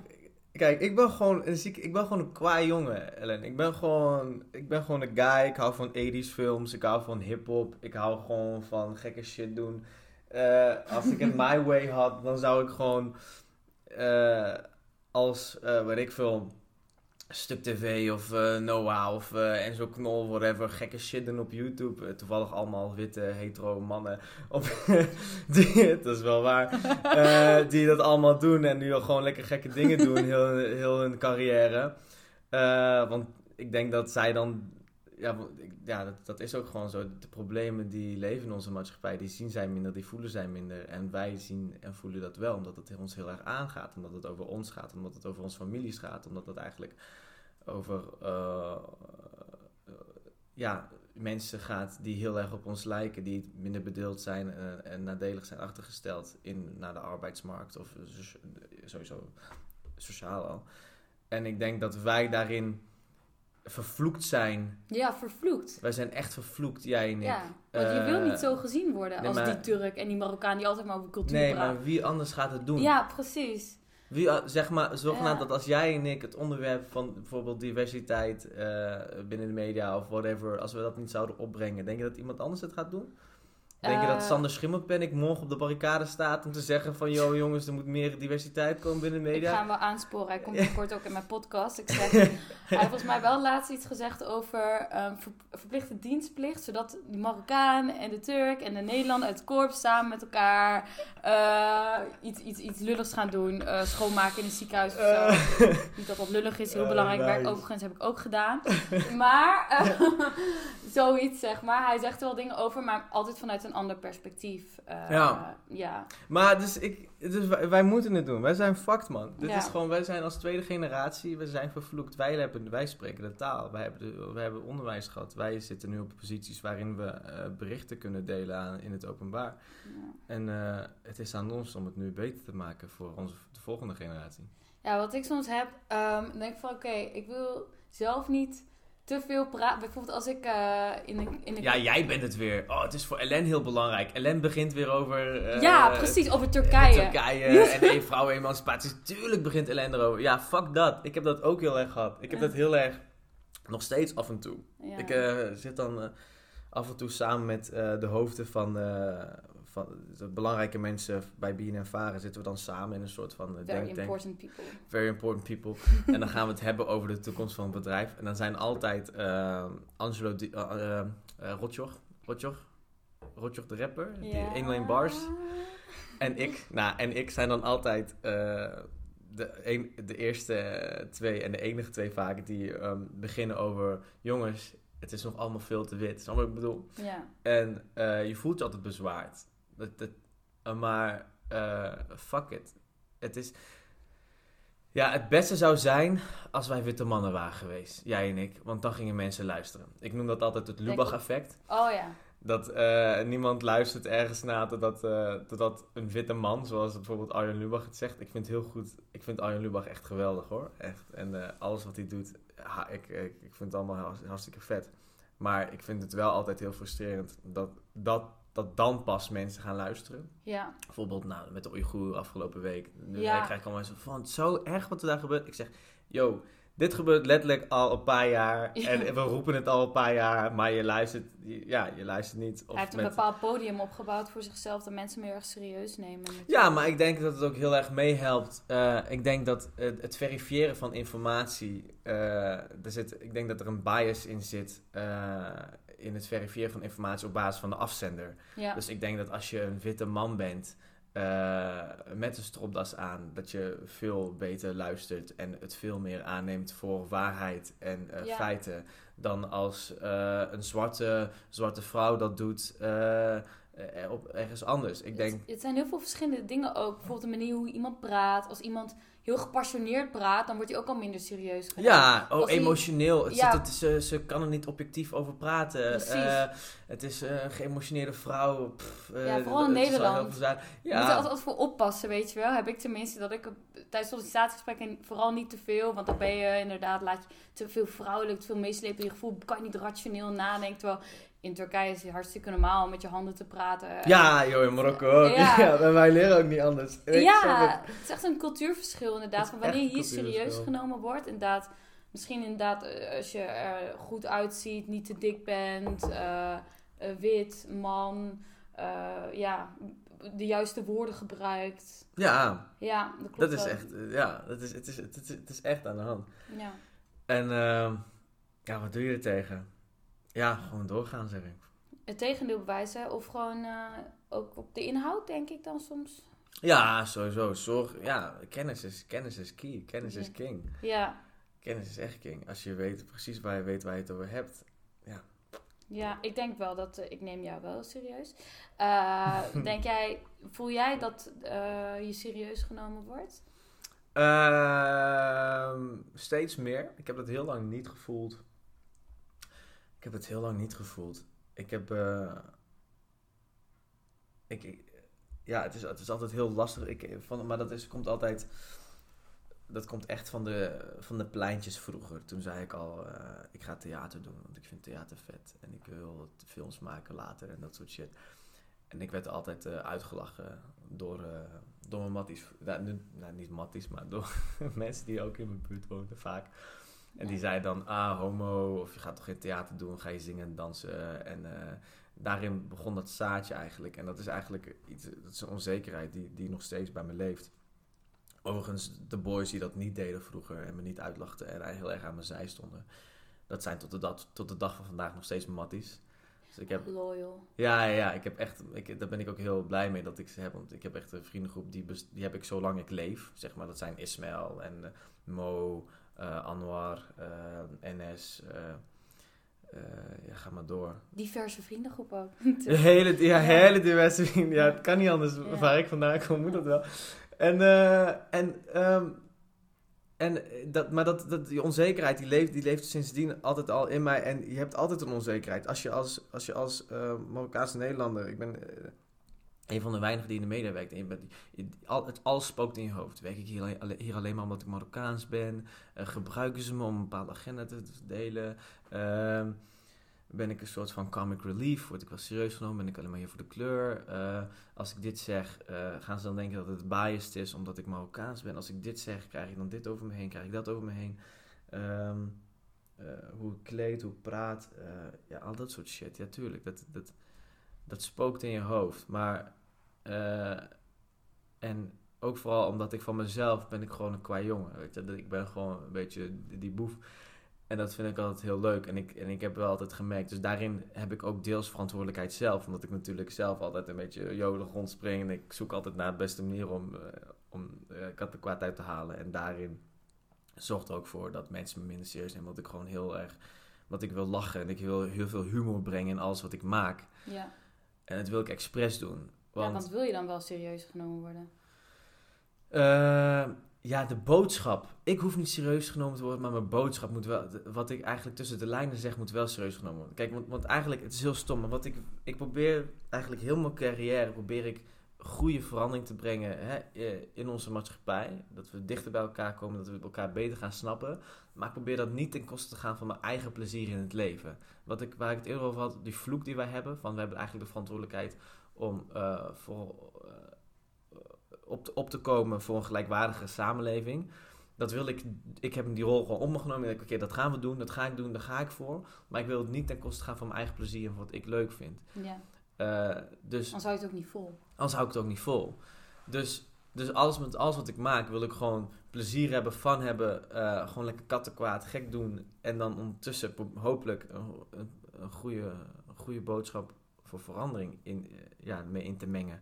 S2: Kijk, ik ben gewoon een ziek, ik ben gewoon een kwaai jongen, Ellen. Ik ben gewoon, ik ben gewoon een guy. Ik hou van 80s films, ik hou van hip-hop, ik hou gewoon van gekke shit doen. Eh, als ik het my way had, dan zou ik gewoon eh, als, eh weet ik veel, Stuk TV of eh, Noah of eh Enzo Knol, whatever, gekke shit doen op YouTube. Eh, toevallig allemaal witte, hetero mannen. Op, die, dat is wel waar. die dat allemaal doen en nu al gewoon lekker gekke dingen doen, heel, heel hun carrière. Want ik denk dat zij dan. Ja, ja dat, dat is ook gewoon zo. De problemen die leven in onze maatschappij, die zien zij minder, die voelen zij minder. En wij zien en voelen dat wel, omdat het ons heel erg aangaat. Omdat het over ons gaat, omdat het over onze families gaat. Omdat het eigenlijk over eh, eh, ja, mensen gaat die heel erg op ons lijken. Die minder bedeeld zijn eh, en nadelig zijn achtergesteld in, naar de arbeidsmarkt. Of so- sowieso sociaal al. En ik denk dat wij daarin vervloekt zijn.
S1: Ja, vervloekt.
S2: Wij zijn echt vervloekt, jij en ik.
S1: Ja, want je wil
S2: Eh,
S1: niet zo gezien worden
S2: nee,
S1: als
S2: maar-
S1: die Turk en die Marokkaan die altijd maar over cultuur
S2: Nee,
S1: praten.
S2: maar wie anders gaat het doen?
S1: Ja, precies.
S2: Wie, eh, zeg maar, zogenaamd
S1: Ja.
S2: dat als jij en ik het onderwerp van bijvoorbeeld diversiteit eh, binnen de media of whatever, als we dat niet zouden opbrengen, denk je dat iemand anders het gaat doen? Denk je dat
S1: Eh,
S2: Sander Schimmelpenninck morgen op de barricade staat om te zeggen van, yo jongens, er moet meer diversiteit komen binnen de
S1: Ik
S2: media?
S1: ga hem wel aansporen. Hij komt binnenkort ook in mijn podcast. Ik zeg, hij heeft volgens mij wel laatst iets gezegd over ehm, ver- verplichte dienstplicht. Zodat de Marokkaan en de Turk en de Nederlander uit het korps samen met elkaar eh, iets, iets, iets lulligs gaan doen. Eh, schoonmaken in een ziekenhuis of zo. Niet dat dat lullig is, heel belangrijk werk. Overigens heb ik ook gedaan. Maar zoiets zeg maar. Hij zegt er wel dingen over, maar altijd vanuit een ander perspectief. Eh,
S2: Ja.
S1: ja.
S2: maar dus ik, dus wij, wij moeten het doen. Wij zijn fucked, man. Dit
S1: Ja.
S2: is gewoon, wij zijn als tweede generatie, we zijn vervloekt. Wij, hebben, wij spreken de taal. Wij hebben, de, wij hebben onderwijs gehad. Wij zitten nu op posities waarin we eh, berichten kunnen delen aan, in het openbaar.
S1: ja.
S2: En eh, het is aan ons om het nu beter te maken voor onze de volgende generatie.
S1: Ja, wat ik soms heb, dan denk ik van oké, ik wil zelf niet te veel praten. Bijvoorbeeld als ik eh, in een... In een
S2: Ja, jij bent het weer. Oh, het is voor Ellen heel belangrijk. Ellen begint weer over... eh,
S1: Ja, precies, over Turkije.
S2: Turkije
S1: Ja.
S2: en één vrouwenemancipatie. Tuurlijk begint Ellen erover. Ja, fuck dat. Ik heb dat ook heel erg gehad. Ik heb
S1: Ja.
S2: dat heel erg... Nog steeds af en toe.
S1: Ja.
S2: Ik eh, zit dan eh, af en toe samen met eh, de hoofden van, eh, van de belangrijke mensen bij BNN Varen. Zitten we dan samen in een soort van eh,
S1: Very important people.
S2: Very important people. en dan gaan we het hebben over de toekomst van het bedrijf. En dan zijn altijd eh, Angelo Di- eh, Rotjoch, Rotjoch, Rotjoch de rapper, die 1 Lane Bars. En ik, nou, en ik zijn dan altijd de, een, de eerste twee en de enige twee vaak die ehm, beginnen over... Jongens, het is nog allemaal veel te wit. Snap wat ik bedoel?
S1: Ja.
S2: En je voelt je altijd bezwaard. Dat, dat, maar eh, fuck it. Het is... Ja, het beste zou zijn als wij witte mannen waren geweest. Jij en ik. Want dan gingen mensen luisteren. Ik noem dat altijd het Lubach-effect.
S1: Oh ja.
S2: Dat eh, niemand luistert ergens naar totdat, eh, totdat een witte man, zoals bijvoorbeeld Arjen Lubach het zegt. Ik vind het heel goed. Ik vind Arjen Lubach echt geweldig hoor. Echt. En alles wat hij doet, ik, ik, ik vind het allemaal hartstikke vet. Maar ik vind het wel altijd heel frustrerend dat, dat, dat dan pas mensen gaan luisteren.
S1: Ja.
S2: Bijvoorbeeld nou, met de Oeigoer afgelopen week. Nu
S1: Ja.
S2: krijg ik allemaal zo van, zo erg wat er daar gebeurt. Ik zeg, yo, dit gebeurt letterlijk al een paar jaar.
S1: Ja.
S2: En we roepen het al een paar jaar, maar je luistert, ja, je luistert niet. Of
S1: Hij heeft een bepaald podium opgebouwd voor zichzelf dat mensen meer erg serieus nemen. natuurlijk.
S2: Ja, maar ik denk dat het ook heel erg meehelpt. Eh, ik denk dat het, het verifiëren van informatie, eh, er zit, ik denk dat er een bias in zit eh, in het verifiëren van informatie op basis van de afzender.
S1: Ja.
S2: Dus ik denk dat als je een witte man bent eh, met een stropdas aan, dat je veel beter luistert en het veel meer aanneemt voor waarheid en eh,
S1: Ja.
S2: feiten dan als eh, een zwarte, zwarte vrouw dat doet op ergens anders. Ik denk,
S1: Het, het zijn heel veel verschillende dingen ook. Bijvoorbeeld de manier hoe iemand praat. Als iemand heel gepassioneerd praat, dan wordt hij ook al minder serieus genomen.
S2: Ja, oh,
S1: hij-
S2: emotioneel. Het
S1: Ja.
S2: zit, het, ze, ze kan er niet objectief over praten.
S1: Precies.
S2: Eh, het is een geëmotioneerde vrouw. Pff, eh,
S1: Ja, vooral in Nederland.
S2: zaken.
S1: Je moet er
S2: Ja,
S1: altijd, voor oppassen, weet je wel. Heb ik tenminste dat ik tijdens sollicitatiegesprekken vooral niet te veel, want dan ben je inderdaad, laat je te veel vrouwelijk, te veel meeslepen in je gevoel, kan je niet rationeel nadenken. Terwijl in Turkije is het hartstikke normaal om met je handen te praten.
S2: ja joh, in Marokko ook.
S1: Ja.
S2: Wij leren ook niet anders. Ik
S1: Ja,
S2: het.
S1: is echt een cultuurverschil inderdaad. Van wanneer hier serieus genomen wordt. Inderdaad, misschien inderdaad eh, als je er goed uitziet, niet te dik bent, eh, eh, wit, man, ja, de juiste woorden gebruikt.
S2: Ja,
S1: Ja, dat klopt
S2: dat is
S1: wel.
S2: echt, ja, dat is, het, is, het, is, het is echt aan de hand.
S1: Ja.
S2: En ehm, ja, wat doe je er tegen? Ja, gewoon doorgaan zeg ik.
S1: Het tegendeel bewijzen of gewoon eh, ook op de inhoud, denk ik dan soms.
S2: Ja, sowieso. Zorg, ja, kennis is, kennis is key. Kennis is
S1: Ja.
S2: king.
S1: Ja,
S2: Kennis is echt king. Als je weet precies waar je weet waar je het over hebt.
S1: ja ik denk wel dat eh, ik neem jou wel serieus. Eh, denk jij, voel jij dat je serieus genomen wordt?
S2: Ehm, steeds meer. Ik heb dat heel lang niet gevoeld. Ik heb het heel lang niet gevoeld. Ik heb. eh, ik, ja, het is, het is altijd heel lastig. Ik, van, maar dat is, komt altijd. Dat komt echt van de, van de pleintjes vroeger. Toen zei ik al: eh, ik ga theater doen, want ik vind theater vet. En ik wil films maken later en dat soort shit. En ik werd altijd eh, uitgelachen door, door mijn matties, nou, nou, niet matties, maar door mensen die ook in mijn buurt woonden vaak. En die zeiden dan, ah, homo, of je gaat toch geen theater doen, ga je zingen en dansen. En eh, daarin begon dat zaadje eigenlijk. En dat is eigenlijk iets, dat is een onzekerheid die, die nog steeds bij me leeft. Overigens, de boys die dat niet deden vroeger en me niet uitlachten en heel erg aan mijn zij stonden, dat zijn tot de, dat, tot de dag van vandaag nog steeds matties. Dus ik heb,
S1: Loyal.
S2: ja, ja, ik heb echt, ik, daar ben ik ook heel blij mee dat ik ze heb. Want ik heb echt een vriendengroep, die, die heb ik zolang ik leef. Zeg maar, dat zijn Ismaël en eh, Mo, Anwar, eh, NS. eh, eh, ja, ga maar door.
S1: Diverse vriendengroep ook.
S2: De hele, ja,
S1: Ja.
S2: hele diverse vrienden. Ja, het kan niet anders.
S1: Ja.
S2: Waar ik vandaan kom, moet dat wel. En, eh, en, ehm, en dat, maar dat, dat, die onzekerheid, die leeft, die leeft sindsdien altijd al in mij. En je hebt altijd een onzekerheid. Als je als, als, je als eh, Marokkaanse Nederlander, ik ben eh, een van de weinigen die in de media werkt. En al, het alles spookt in je hoofd. Werk ik hier, hier alleen maar omdat ik Marokkaans ben? Eh, gebruiken ze me om een bepaalde agenda te, delen? Ehm, ben ik een soort van comic relief? Word ik wel serieus genomen? Ben ik alleen maar hier voor de kleur? Eh, als ik dit zeg, eh, gaan ze dan denken dat het biased is omdat ik Marokkaans ben? Als ik dit zeg, krijg ik dan dit over me heen? Krijg ik dat over me heen? Ehm, eh, hoe ik kleed, hoe ik praat. ja, al dat soort shit. Ja, tuurlijk. Dat, dat, dat spookt in je hoofd. Maar... eh, en ook vooral omdat ik van mezelf ben ik gewoon een qua jongen. Weet je? Ik ben gewoon een beetje die, boef. En dat vind ik altijd heel leuk. En ik, en ik heb wel altijd gemerkt. Dus daarin heb ik ook deels verantwoordelijkheid zelf. Omdat ik natuurlijk zelf altijd een beetje jolig rondspring. En ik zoek altijd naar de beste manier om, eh, om eh kat de kwaad uit te halen. En daarin zorgt er ook voor dat mensen me minder serieus nemen. Want ik gewoon heel erg... Want ik wil lachen en ik wil heel veel humor brengen in alles wat ik maak.
S1: Ja.
S2: En dat wil ik expres doen. Want,
S1: ja, want wil je dan wel serieus genomen worden?
S2: Eh, ja, de boodschap. Ik hoef niet serieus genomen te worden, maar mijn boodschap moet wel... Wat ik eigenlijk tussen de lijnen zeg, moet wel serieus genomen worden. Kijk, want, want eigenlijk, het is heel stom, maar wat ik... Ik probeer eigenlijk heel mijn carrière, probeer ik goede verandering te brengen hè, in onze maatschappij. Dat we dichter bij elkaar komen, dat we elkaar beter gaan snappen. Maar ik probeer dat niet ten koste te gaan van mijn eigen plezier in het leven. Wat ik, waar ik het eerder over had, die vloek die wij hebben. Van we hebben eigenlijk de verantwoordelijkheid om eh, voor, eh, op, te, op te komen voor een gelijkwaardige samenleving. Dat wil ik, ik heb die rol gewoon op me genomen. Ik denk, oké, dat gaan we doen, dat ga ik doen, daar ga ik voor. Maar ik wil het niet ten koste gaan van mijn eigen plezier en van wat ik leuk vind.
S1: Ja.
S2: Eh, dus
S1: Dan zou je het ook niet vol.
S2: Anders hou ik het ook niet vol. Dus, dus alles, met alles wat ik maak wil ik gewoon plezier hebben, fun hebben. gewoon lekker kattenkwaad, gek doen. En dan ondertussen hopelijk een, een, een goede, een goede boodschap voor verandering in, eh, ja, mee in te mengen.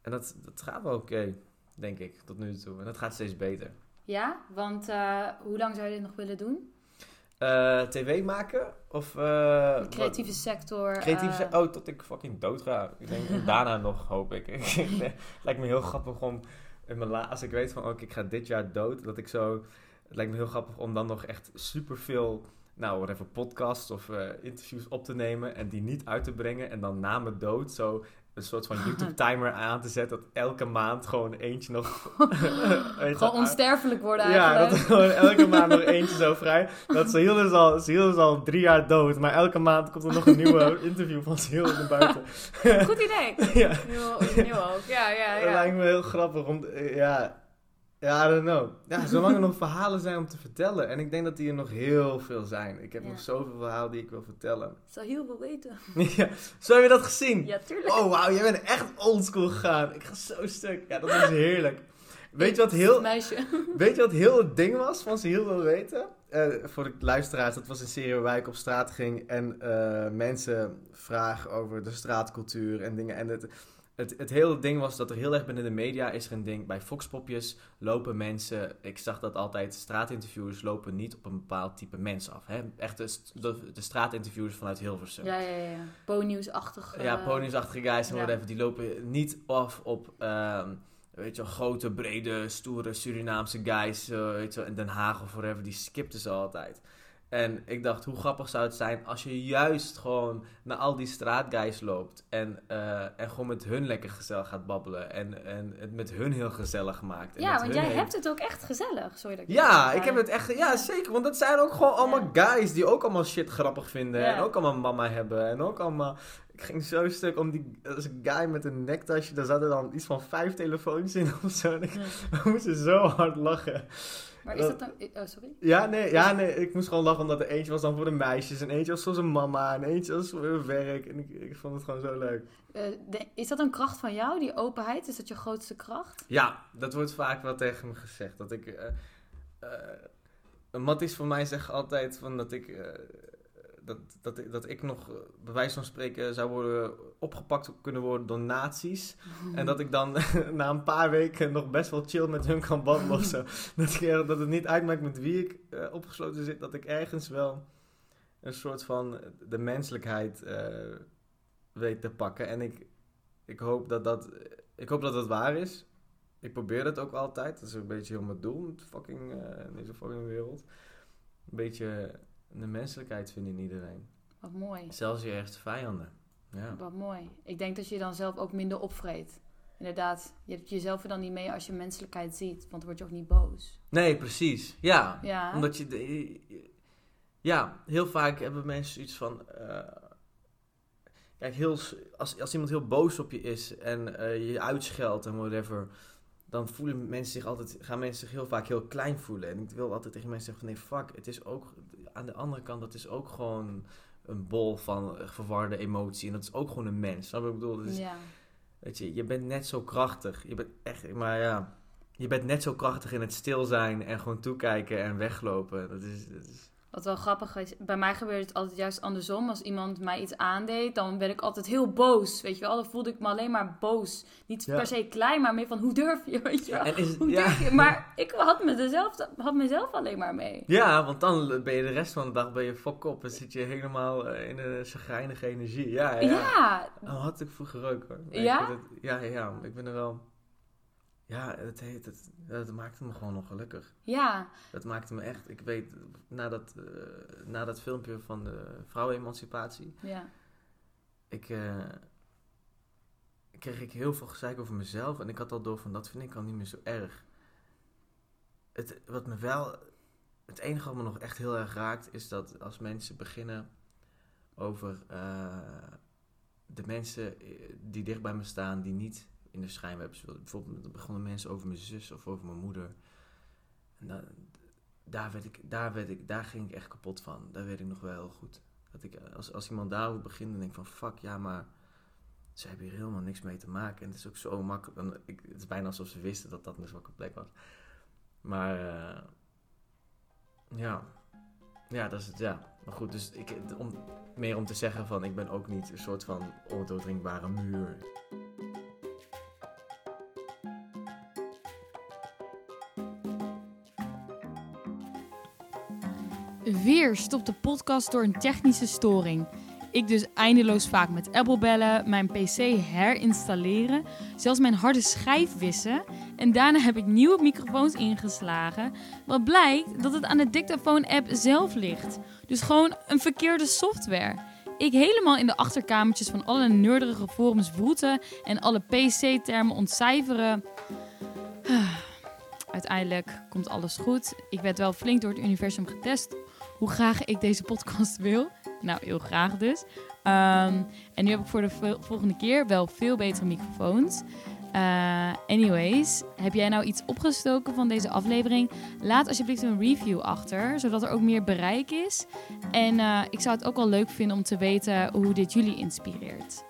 S2: En dat, dat gaat wel oké, denk ik, tot nu toe. En dat gaat steeds beter.
S1: Ja, want eh, hoe lang zou je dit nog willen doen?
S2: Eh, TV maken? Of...
S1: De
S2: wat-
S1: creatieve sector.
S2: Creatief zijn? Oh, tot ik fucking dood ga. Ik denk daarna nog, hoop ik. Lijkt me heel grappig om, in mijn la als ik weet van, oké, ik ga dit jaar dood, dat ik zo, het lijkt me heel grappig om dan nog echt superveel, nou, whatever, podcasts of eh, interviews op te nemen en die niet uit te brengen en dan na mijn dood zo een soort van YouTube-timer aan te zetten, dat elke maand gewoon eentje nog...
S1: Gewoon
S2: uit-
S1: onsterfelijk worden
S2: ja, dat
S1: eigenlijk.
S2: er gewoon elke maand nog eentje zo vrij. Dat Sahil is al, Sahil is al drie jaar dood, maar elke maand komt er nog een nieuwe interview van Sahil naar buiten.
S1: Goed idee.
S2: ja,
S1: ook. Ja, ja,
S2: dat
S1: ja.
S2: lijkt me heel grappig om, ja, ja, I don't know. Ja, zolang er nog verhalen zijn om te vertellen. En ik denk dat die er nog heel veel zijn. Ik heb
S1: Ja.
S2: nog zoveel verhalen die ik wil vertellen.
S1: Zou heel veel weten.
S2: ja, zo heb je dat gezien?
S1: Ja, tuurlijk.
S2: Oh, wauw, jij bent echt oldschool gegaan. Ik ga zo stuk. Ja, dat is heerlijk. Weet je wat heel,
S1: Meisje.
S2: Weet je wat heel het ding was van ze heel wil weten? Eh, voor de luisteraars, dat was een serie waar ik op straat ging en eh, mensen vragen over de straatcultuur en dingen. En het, het, het hele ding was dat er heel erg binnen de media is er een ding. Bij Foxpopjes lopen mensen, ik zag dat altijd, straatinterviewers lopen niet op een bepaald type mens af. Hè? Echt de, de, de straatinterviewers vanuit Hilversum.
S1: Ja, ja, ja. Ponynieuwsachtig. eh,
S2: Ja, poniesachtige guys en
S1: ja.
S2: whatever, die lopen niet af op, ehm, weet je wel, grote, brede, stoere Surinaamse guys, eh, weet je wel, in Den Haag of whatever, die skipten ze altijd. En ik dacht, hoe grappig zou het zijn als je juist gewoon naar al die straatguys loopt. En, eh, en gewoon met hun lekker gezellig gaat babbelen. En, en het met hun heel gezellig maakt. En
S3: Ja, want jij hebt het ook echt gezellig. Sorry dat ik
S2: Ja, ik heb het echt... Ja, zeker. Want dat zijn ook gewoon allemaal guys die ook allemaal shit grappig vinden.
S3: Ja.
S2: En ook allemaal mama hebben. En ook allemaal... Ik ging zo stuk om die... Is een guy met een nektasje. Daar zaten dan iets van vijf telefoons in of zo. En ik
S3: Ja.
S2: we moesten zo hard lachen.
S3: Maar is dat dan... Oh, sorry.
S2: Ja nee, ja, nee, ik moest gewoon lachen omdat er eentje was dan voor de meisjes. En eentje was voor zijn mama. En eentje was voor hun werk. En ik, ik vond het gewoon zo leuk.
S3: Eh, de- is dat een kracht van jou, die openheid? Is dat je grootste kracht?
S2: Ja, dat wordt vaak wel tegen me gezegd. Dat ik. eh eh, Matties van mij zegt altijd van dat ik. Dat, dat, ik- dat ik nog, eh, bij wijze van spreken, zou worden opgepakt kunnen worden door nazi's. En dat ik dan na een paar weken nog best wel chill met hun kan babbelen of zo. Dat, ik, dat het niet uitmaakt met wie ik eh, opgesloten zit. Dat ik ergens wel een soort van de menselijkheid eh, weet te pakken. En ik, ik, hoop dat dat, ik hoop dat dat waar is. Ik probeer dat ook altijd. Dat is een beetje heel mijn doel fucking, in deze fucking wereld. Een beetje de menselijkheid vinden in iedereen.
S3: Wat mooi.
S2: Zelfs je ergste vijanden. Ja.
S3: Wat mooi. Ik denk dat je dan zelf ook minder opvreet. Inderdaad, je hebt jezelf er dan niet mee als je menselijkheid ziet. Want dan word je ook niet boos.
S2: Nee, precies. Ja.
S3: Ja.
S2: Omdat je... de- ja, heel vaak hebben mensen iets van... eh, kijk, heel, als, als iemand heel boos op je is en eh, je uitscheldt en whatever... Dan voelen mensen zich altijd, gaan mensen zich heel vaak heel klein voelen. En ik wil altijd tegen mensen zeggen van nee, fuck, het is ook... Aan de andere kant, dat is ook gewoon een bol van verwarde emotie. En dat is ook gewoon een mens. Snap je wat ik bedoel? Dat is,
S3: Ja.
S2: Weet je, je bent net zo krachtig. Je bent echt, maar ja, je bent net zo krachtig in het stil zijn en gewoon toekijken en weglopen. Dat is, dat is
S3: Wat wel grappig is, bij mij gebeurt het altijd juist andersom. Als iemand mij iets aandeed, dan ben ik altijd heel boos. Weet je wel, dan voelde ik me alleen maar boos. Niet
S2: Ja.
S3: per se klein, maar meer van hoe durf je, weet je wel.
S2: En is,
S3: Hoe
S2: ja.
S3: durf je? Maar ik had, me dezelfde, had mezelf alleen maar mee.
S2: ja, want dan ben je de rest van de dag ben je fok op en zit je helemaal eh, in een chagrijnige energie. Ja, ja.
S3: Ja,
S2: Oh, had ik vroeger ook hoor. Het- ja, ja, ja, ik ben er wel... Ja, het, heet, het, dat maakte me gewoon nog gelukkig.
S3: ja,
S2: Dat maakte me echt... Ik weet, na dat, eh, na dat filmpje van de vrouwenemancipatie...
S3: ja.
S2: ik, eh, kreeg ik heel veel gezeik over mezelf. En ik had al door van, dat vind ik al niet meer zo erg. Het, wat me wel, het enige wat me nog echt heel erg raakt, is dat als mensen beginnen over eh, de mensen die dicht bij me staan, die niet in de willen. Bijvoorbeeld dan begonnen mensen over mijn zus of over mijn moeder. En da- daar, werd ik, daar, werd ik, daar ging ik echt kapot van. Daar weet ik nog wel heel goed. Dat ik, als, als iemand daarover begint, dan denk ik van fuck, ja, maar ze hebben hier helemaal niks mee te maken. En het is ook zo makkelijk. dan- ik, het is bijna alsof ze wisten dat dat een zwakke plek was. Maar eh, ja. Ja, dat is het, ja. Maar goed, dus ik, om, meer om te zeggen van ik ben ook niet een soort van ondoordringbare muur.
S1: Weer stopt de podcast door een technische storing. Ik dus eindeloos vaak met Apple bellen, mijn PC herinstalleren, zelfs mijn harde schijf wissen. En daarna heb ik nieuwe microfoons ingeslagen. Wat blijkt dat het aan de Dictaphone-app zelf ligt. Dus gewoon een verkeerde software. Ik helemaal in de achterkamertjes van alle nerdige forums vroeten en alle PC-termen ontcijferen. Uiteindelijk komt alles goed. Ik werd wel flink door het universum getest hoe graag ik deze podcast wil. Nou, heel graag dus. Ehm, en nu heb ik voor de vo- volgende keer wel veel betere microfoons. Eh, anyways, heb jij nou iets opgestoken van deze aflevering? Laat alsjeblieft een review achter, zodat er ook meer bereik is. En eh, ik zou het ook wel leuk vinden om te weten hoe dit jullie inspireert.